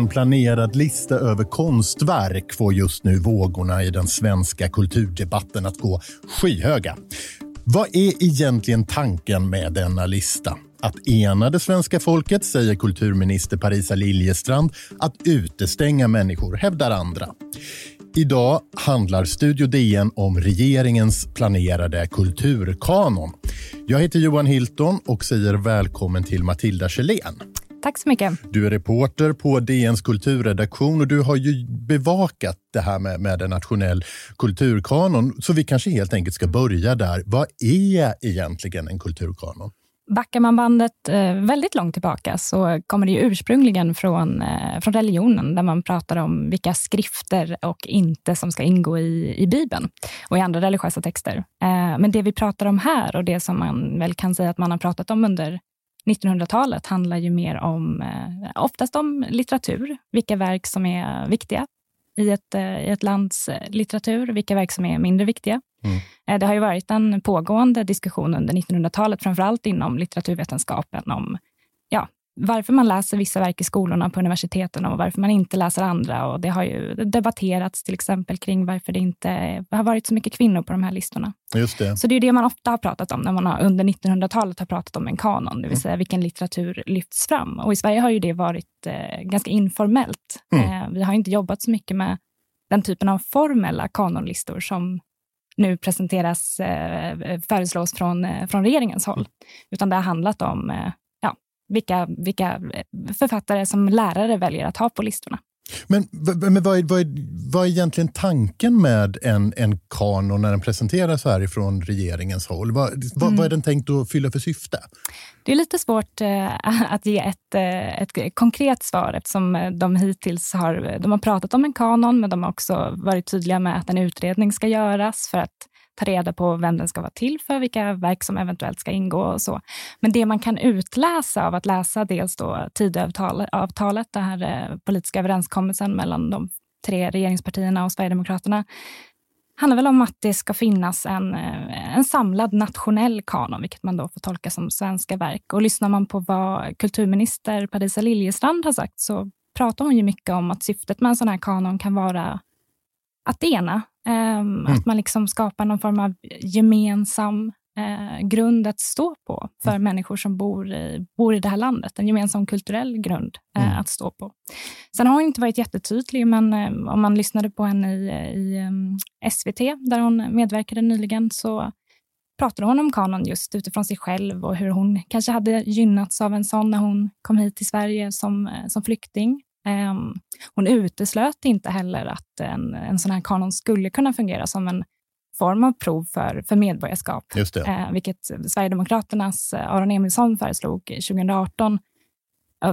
En planerad lista över konstverk får just nu vågorna i den svenska kulturdebatten att gå skyhöga. Vad är egentligen tanken med denna lista? Att ena det svenska folket, säger kulturminister Parisa Liljestrand. Att utestänga människor, hävdar andra. Idag handlar Studio DN om regeringens planerade kulturkanon. Jag heter Johan Hilton och säger välkommen till Matilda Kjellén. Tack så mycket. Du är reporter på DNs kulturredaktion och du har ju bevakat det här med, med en nationell kulturkanon. Så vi kanske helt enkelt ska börja där. Vad är egentligen en kulturkanon? Backar man bandet eh, väldigt långt tillbaka så kommer det ju ursprungligen från, eh, från religionen där man pratar om vilka skrifter och inte som ska ingå i, i Bibeln och i andra religiösa texter. Eh, men det vi pratar om här och det som man väl kan säga att man har pratat om under 1900-talet handlar ju mer om, eh, oftast om litteratur, vilka verk som är viktiga i ett, eh, i ett lands eh, litteratur, vilka verk som är mindre viktiga. Mm. Det har ju varit en pågående diskussion under 1900-talet, framför allt inom litteraturvetenskapen, om varför man läser vissa verk i skolorna på universiteten och varför man inte läser andra. Och det har ju debatterats till exempel kring varför det inte har varit så mycket kvinnor på de här listorna. Just det. Så det är det man ofta har pratat om när man har, under 1900-talet har pratat om en kanon, det vill mm. säga vilken litteratur lyfts fram. Och i Sverige har ju det varit eh, ganska informellt. Mm. Eh, vi har inte jobbat så mycket med den typen av formella kanonlistor som nu presenteras, eh, föreslås från, eh, från regeringens håll. Utan det har handlat om eh, vilka, vilka författare som lärare väljer att ha på listorna. Men, men vad, är, vad, är, vad är egentligen tanken med en, en kanon när den presenteras här ifrån regeringens håll? Vad, mm. vad, är den tänkt att fylla för syfte? Det är lite svårt eh, att ge ett, eh, ett konkret svar eftersom de hittills har, de har pratat om en kanon, men de har också varit tydliga med att en utredning ska göras för att ta reda på vem den ska vara till för, vilka verk som eventuellt ska ingå och så. Men det man kan utläsa av att läsa dels då Tidöavtalet, den här eh, politiska överenskommelsen mellan de tre regeringspartierna och Sverigedemokraterna, handlar väl om att det ska finnas en, eh, en samlad nationell kanon, vilket man då får tolka som svenska verk. Och lyssnar man på vad kulturminister Parisa Liljestrand har sagt så pratar hon ju mycket om att syftet med en sån här kanon kan vara att ena mm. Att man liksom skapar någon form av gemensam uh, grund att stå på för mm. människor som bor i, bor i det här landet. En gemensam kulturell grund uh, mm. att stå på. Sen har hon inte varit jättetydlig, men uh, om man lyssnade på henne i, i um, SVT, där hon medverkade nyligen, så pratade hon om kanon just utifrån sig själv och hur hon kanske hade gynnats av en sån när hon kom hit till Sverige som, som flykting. Ehm, hon uteslöt inte heller att en, en sån här kanon skulle kunna fungera som en form av prov för, för medborgarskap, Just det. Eh, vilket Sverigedemokraternas eh, Aron Emilsson föreslog 2018.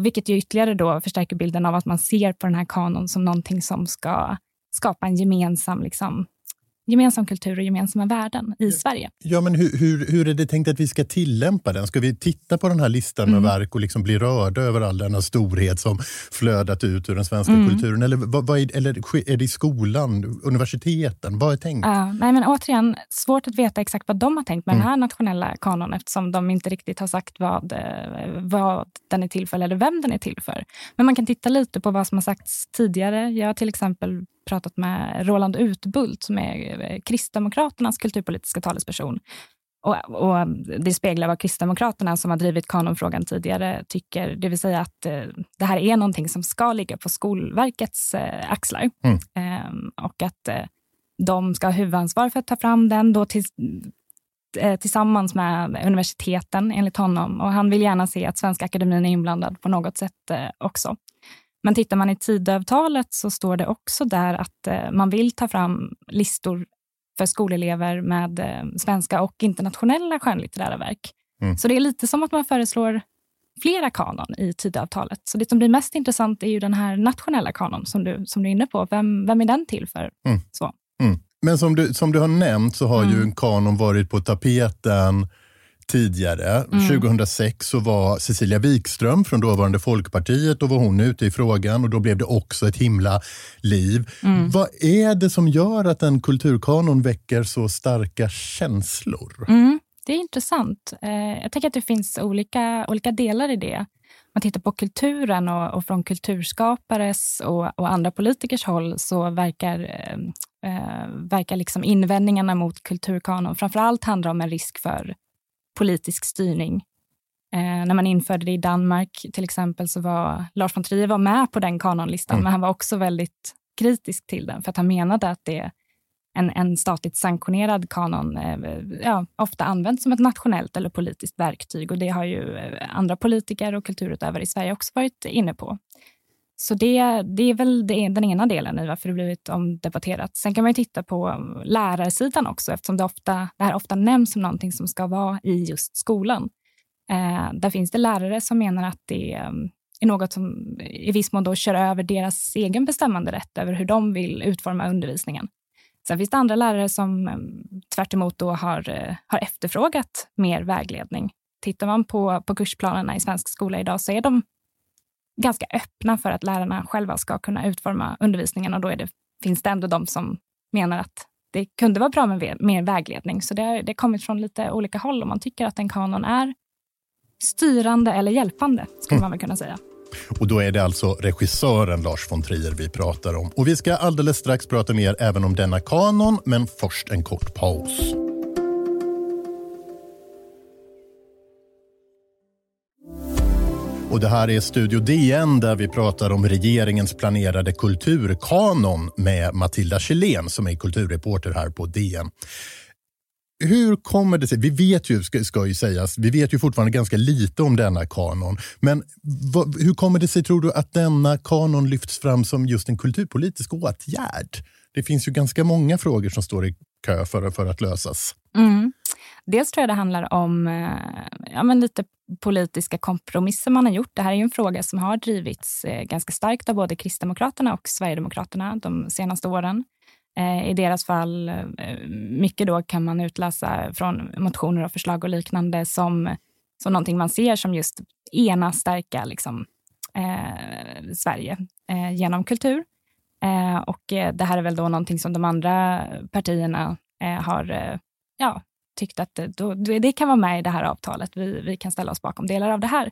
Vilket ju ytterligare då förstärker bilden av att man ser på den här kanon som någonting som ska skapa en gemensam liksom, gemensam kultur och gemensamma värden i Sverige. Ja, men hur, hur, hur är det tänkt att vi ska tillämpa den? Ska vi titta på den här listan med mm. verk och liksom bli rörda över all denna storhet som flödat ut ur den svenska mm. kulturen? Eller, vad, vad är, eller är det i skolan, universiteten? Vad är tänkt? Uh, nej, men återigen, svårt att veta exakt vad de har tänkt med mm. den här nationella kanon eftersom de inte riktigt har sagt vad, eh, vad den är till för eller vem den är till för. Men man kan titta lite på vad som har sagts tidigare. Jag har till exempel pratat med Roland Utbult som är eh, Kristdemokraternas kulturpolitiska talesperson. Och, och, det speglar vad Kristdemokraterna, som har drivit kanonfrågan tidigare, tycker. Det vill säga att eh, det här är någonting som ska ligga på Skolverkets eh, axlar. Mm. Eh, och att eh, de ska ha huvudansvar för att ta fram den då till, eh, tillsammans med universiteten, enligt honom. Och han vill gärna se att Svenska Akademin är inblandad på något sätt också. Men tittar man i Tidöavtalet så står det också där att eh, man vill ta fram listor för skolelever med eh, svenska och internationella skönlitterära verk. Mm. Så det är lite som att man föreslår flera kanon i Tidöavtalet. Så det som blir mest intressant är ju den här nationella kanon som du, som du är inne på. Vem, vem är den till för? Mm. Så. Mm. Men som du, som du har nämnt så har ju mm. en kanon varit på tapeten tidigare. Mm. 2006 så var Cecilia Wikström från dåvarande Folkpartiet, då var hon ute i frågan och då blev det också ett himla liv. Mm. Vad är det som gör att en kulturkanon väcker så starka känslor? Mm. Det är intressant. Eh, jag tänker att det finns olika, olika delar i det. man tittar på kulturen och, och från kulturskapares och, och, andra politikers håll så verkar, eh, verkar liksom invändningarna mot kulturkanon framför allt handla om en risk för politisk styrning. Eh, när man införde det i Danmark till exempel så var Lars von Trier var med på den kanonlistan, mm. men han var också väldigt kritisk till den för att han menade att det en, en statligt sanktionerad kanon eh, ja, ofta används som ett nationellt eller politiskt verktyg och det har ju eh, andra politiker och kulturutövare i Sverige också varit inne på. Så det, det är väl det, den ena delen i varför det blivit omdebatterat. Sen kan man titta på lärarsidan också eftersom det, ofta, det här ofta nämns som någonting som ska vara i just skolan. Eh, där finns det lärare som menar att det ehm, är något som i viss mån då kör över deras egen bestämmande rätt över hur de vill utforma undervisningen. Sen finns det andra lärare som ehm, tvärt då har, eh, har efterfrågat mer vägledning. Tittar man på, på kursplanerna i svensk skola idag så är de ganska öppna för att lärarna själva ska kunna utforma undervisningen och då det, finns det ändå de som menar att det kunde vara bra med mer vägledning. Så det har, det har kommit från lite olika håll om man tycker att en kanon är styrande eller hjälpande, skulle mm. man väl kunna säga. Och då är det alltså regissören Lars von Trier vi pratar om. Och vi ska alldeles strax prata mer även om denna kanon, men först en kort paus. Och det här är Studio DN där vi pratar om regeringens planerade kulturkanon med Matilda Kjellén som är kulturreporter här på DN. Hur kommer det sig? Vi vet ju, ska, ska ju sägas, vi vet ju fortfarande ganska lite om denna kanon. Men vad, hur kommer det sig, tror du, att denna kanon lyfts fram som just en kulturpolitisk åtgärd? Det finns ju ganska många frågor som står i kö för, för att lösas. Mm. Dels tror jag det handlar om eh, ja, men lite politiska kompromisser man har gjort. Det här är ju en fråga som har drivits eh, ganska starkt av både Kristdemokraterna och Sverigedemokraterna de senaste åren. Eh, I deras fall, mycket då kan man utläsa från motioner och förslag och liknande som, som någonting man ser som just ena starka liksom, eh, Sverige eh, genom kultur. Eh, och det här är väl då någonting som de andra partierna har ja, tyckt att då, det kan vara med i det här avtalet. Vi, vi kan ställa oss bakom delar av det här.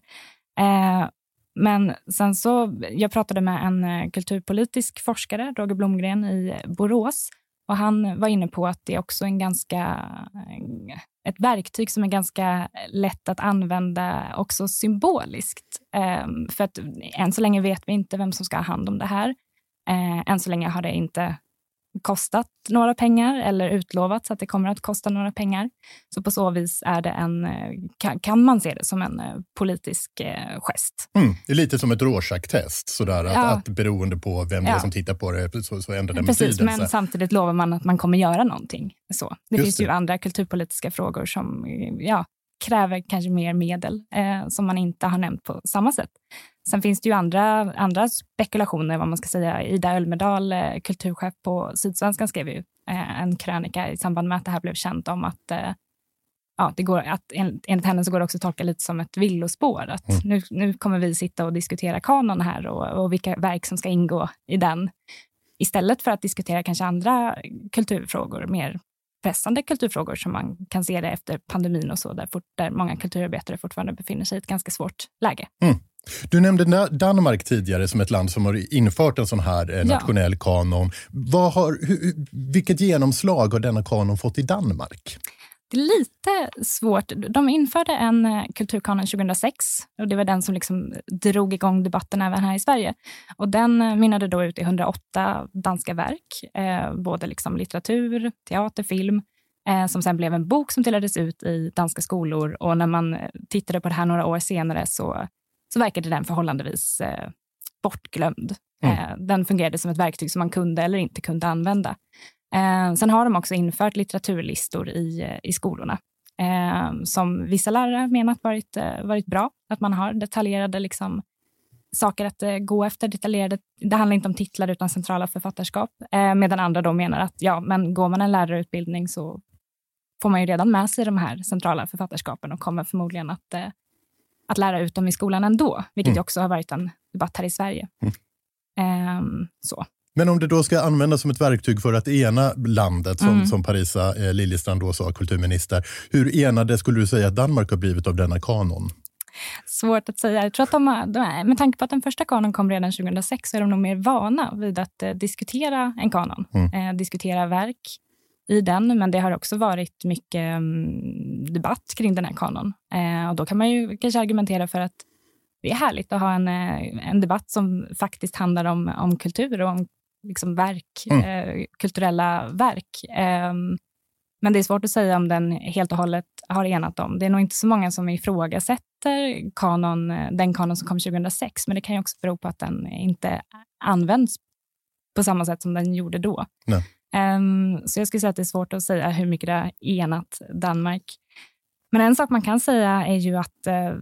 Eh, men sen så, jag pratade med en eh, kulturpolitisk forskare, Roger Blomgren i Borås, och han var inne på att det är också en ganska, eh, ett verktyg som är ganska lätt att använda också symboliskt. För att än så länge vet vi inte vem som ska ha hand om det här. Eh, än så länge har det inte kostat några pengar eller utlovats att det kommer att kosta några pengar. Så på så vis är det en, kan, kan man se det som en eh, politisk eh, gest. Mm, det är lite som ett Rorschach-test, sådär att, ja. att beroende på vem ja. det är som tittar på det så, så ändrar den Precis, betydelse. Men samtidigt lovar man att man kommer göra någonting. Så. Det Just finns det. ju andra kulturpolitiska frågor som ja, kräver kanske mer medel eh, som man inte har nämnt på samma sätt. Sen finns det ju andra, andra spekulationer, vad man ska säga. Ida Ölmedal, eh, kulturchef på Sydsvenskan, skrev ju eh, en krönika i samband med att det här blev känt om att eh, ja, det går, att enligt henne så går det också att tolka lite som ett villospår. Att mm. nu, nu kommer vi sitta och diskutera kanon här och, och vilka verk som ska ingå i den. Istället för att diskutera kanske andra kulturfrågor, mer pressande kulturfrågor som man kan se det efter pandemin och så, där, fort, där många kulturarbetare fortfarande befinner sig i ett ganska svårt läge. Mm. Du nämnde Danmark tidigare som ett land som har infört en sån här eh, nationell ja. kanon. Vad har, vilket genomslag har denna kanon fått i Danmark? Det är lite svårt. De införde en eh, kulturkanon 2006 och det var den som liksom drog igång debatten även här i Sverige. Och den eh, mynnade då ut i 108 danska verk, eh, både liksom litteratur, teater, film, som sen blev en bok som delades ut i danska skolor. Och när man tittade på det här några år senare så så verkade den förhållandevis eh, bortglömd. Mm. Eh, den fungerade som ett verktyg som man kunde eller inte kunde använda. Eh, sen har de också infört litteraturlistor i, eh, i skolorna eh, som vissa lärare menat varit, eh, varit bra. Att man har detaljerade liksom, saker att gå efter. Detaljerade, det handlar inte om titlar utan centrala författarskap. medan andra då menar att ja, men går man en lärarutbildning så får man ju redan med sig de här centrala författarskapen och kommer förmodligen att att lära ut dem i skolan ändå, vilket mm. också har varit en debatt här i Sverige. Mm. Um, så. Men om det då ska användas som ett verktyg för att ena landet, som, mm. som Parisa eh, Liljestrand då sa, kulturminister, hur enade skulle du säga att Danmark har blivit av denna kanon? Svårt att säga. Jag tror att de, har, de är, med tanke på att den första kanon kom redan 2006 så är de nog mer vana vid att eh, diskutera en kanon. Mm. Eh, diskutera verk i den, men det har också varit mycket um, debatt kring den här kanon. Eh, och då kan man ju kanske argumentera för att det är härligt att ha en, eh, en debatt som faktiskt handlar om, om kultur och om liksom verk, mm. eh, kulturella verk. Eh, men det är svårt att säga om den helt och hållet har enat dem. Det är nog inte så många som ifrågasätter kanon, den kanon som kom 2006, men det kan ju också bero på att den inte används på samma sätt som den gjorde då. Um, så jag skulle säga att det är svårt att säga hur mycket det har enat Danmark. Men en sak man kan säga är ju att, eh,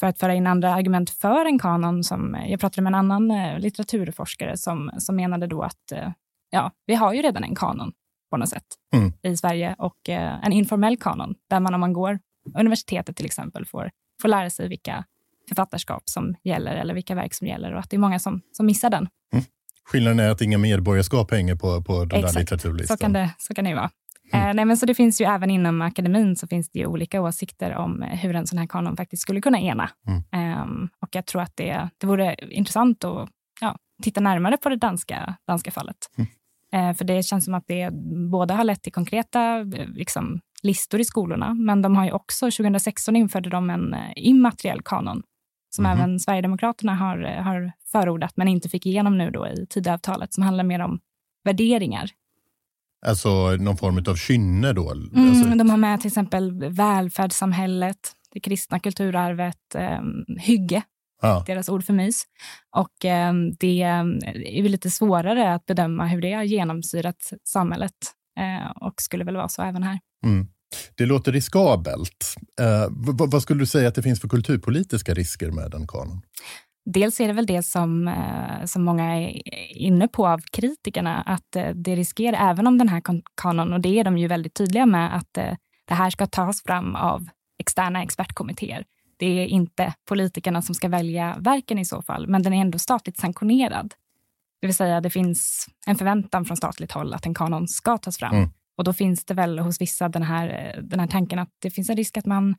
för att föra in andra argument för en kanon, som jag pratade med en annan eh, litteraturforskare som, som menade då att eh, ja, vi har ju redan en kanon på något sätt mm. i Sverige och en informell kanon där man om man går universitetet till exempel får, får lära sig vilka författarskap som gäller eller vilka verk som gäller och att det är många som, som missar den. Mm. Skillnaden är att inga medborgarskap hänger på, på den Exakt. där litteraturlistan. Så kan det, så kan det vara. Mm. Eh, nej, men så det finns ju även inom akademin så finns det ju olika åsikter om hur en sån här kanon faktiskt skulle kunna ena. Mm. Eh, och jag tror att det, det vore intressant att ja, titta närmare på det danska, danska fallet. Mm. Eh, för det känns som att det både har lett till konkreta liksom, listor i skolorna, men de har ju också, 2016 införde de en eh, immateriell kanon som mm. även Sverigedemokraterna har, har förordat, men inte fick igenom nu då i Tidöavtalet, som handlar mer om värderingar. Alltså någon form av kynne då? Mm, alltså... De har med till exempel välfärdssamhället, det kristna kulturarvet, eh, hygge, ja. deras ord för mys. Och eh, det är lite svårare att bedöma hur det har genomsyrat samhället eh, och skulle väl vara så även här. Mm. Det låter riskabelt. Eh, vad skulle du säga att det finns för kulturpolitiska risker med en kanon? Dels är det väl det som, eh, som många är inne på av kritikerna, att eh, det riskerar, även om den här kanon, och det är de ju väldigt tydliga med, att eh, det här ska tas fram av externa expertkommittéer. Det är inte politikerna som ska välja verken i så fall, men den är ändå statligt sanktionerad. Det vill säga, det finns en förväntan från statligt håll att en kanon ska tas fram. Mm. Och då finns det väl hos vissa den här, den här tanken att det finns en risk att man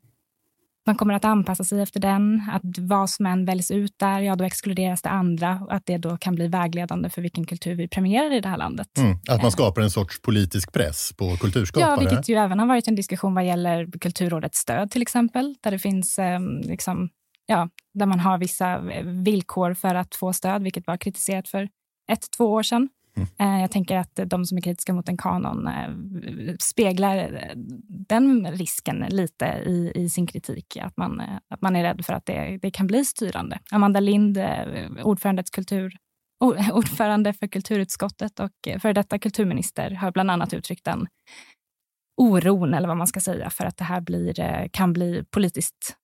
man kommer att anpassa sig efter den. Att vad som än väljs ut där, ja då exkluderas det andra. Och att det då kan bli vägledande för vilken kultur vi premierar i det här landet. Mm, att man skapar en sorts politisk press på kulturskapare. Ja, vilket ju även har varit en diskussion vad gäller Kulturrådets stöd till exempel. Där det finns eh, liksom, ja, där man har vissa eh, villkor för att få stöd, vilket var kritiserat för ett, två år sedan. Mm. Jag tänker att de som är kritiska mot en kanon eh, speglar eh, den risken lite i, i sin kritik. Att man, att man är rädd för att det, det kan bli styrande. Amanda Lind, ordförandets kultur, ordförande för kulturutskottet och före detta kulturminister, har bland annat uttryckt den oron, eller vad man ska säga, för att det här blir, kan bli politiskt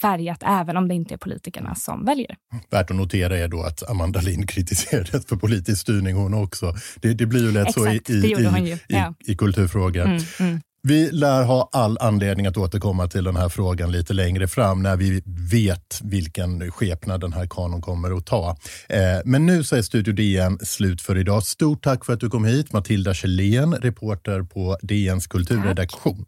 färgat även om det inte är politikerna som väljer. Värt att notera är då att Amanda Lind kritiserades för politisk styrning hon också. Det, det blir ju lätt Exakt, så i, i, i, ja. i, kulturfrågor. Mm, mm. Vi lär ha all anledning att återkomma till den här frågan lite längre fram när vi vet vilken skepnad den här kanon kommer att ta. Eh, men nu så är Studio DN slut för idag. Stort tack för att du kom hit, Matilda Kjellén, reporter på DNs kulturredaktion. Tack.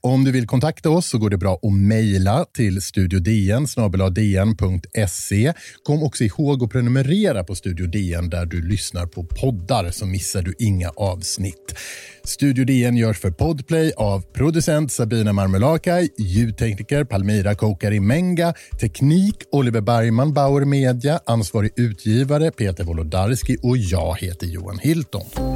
Om du vill kontakta oss så går det bra att mejla till studiodn dn.se. Kom också ihåg att prenumerera på Studio DN där du lyssnar på poddar så missar du inga avsnitt. Studio DN görs för Podplay av producent Sabina Marmelakai, ljudtekniker Palmira Kokari Menga, teknik Oliver Bergman Bauer Media, ansvarig utgivare Peter Wolodarski och jag heter Johan Hilton.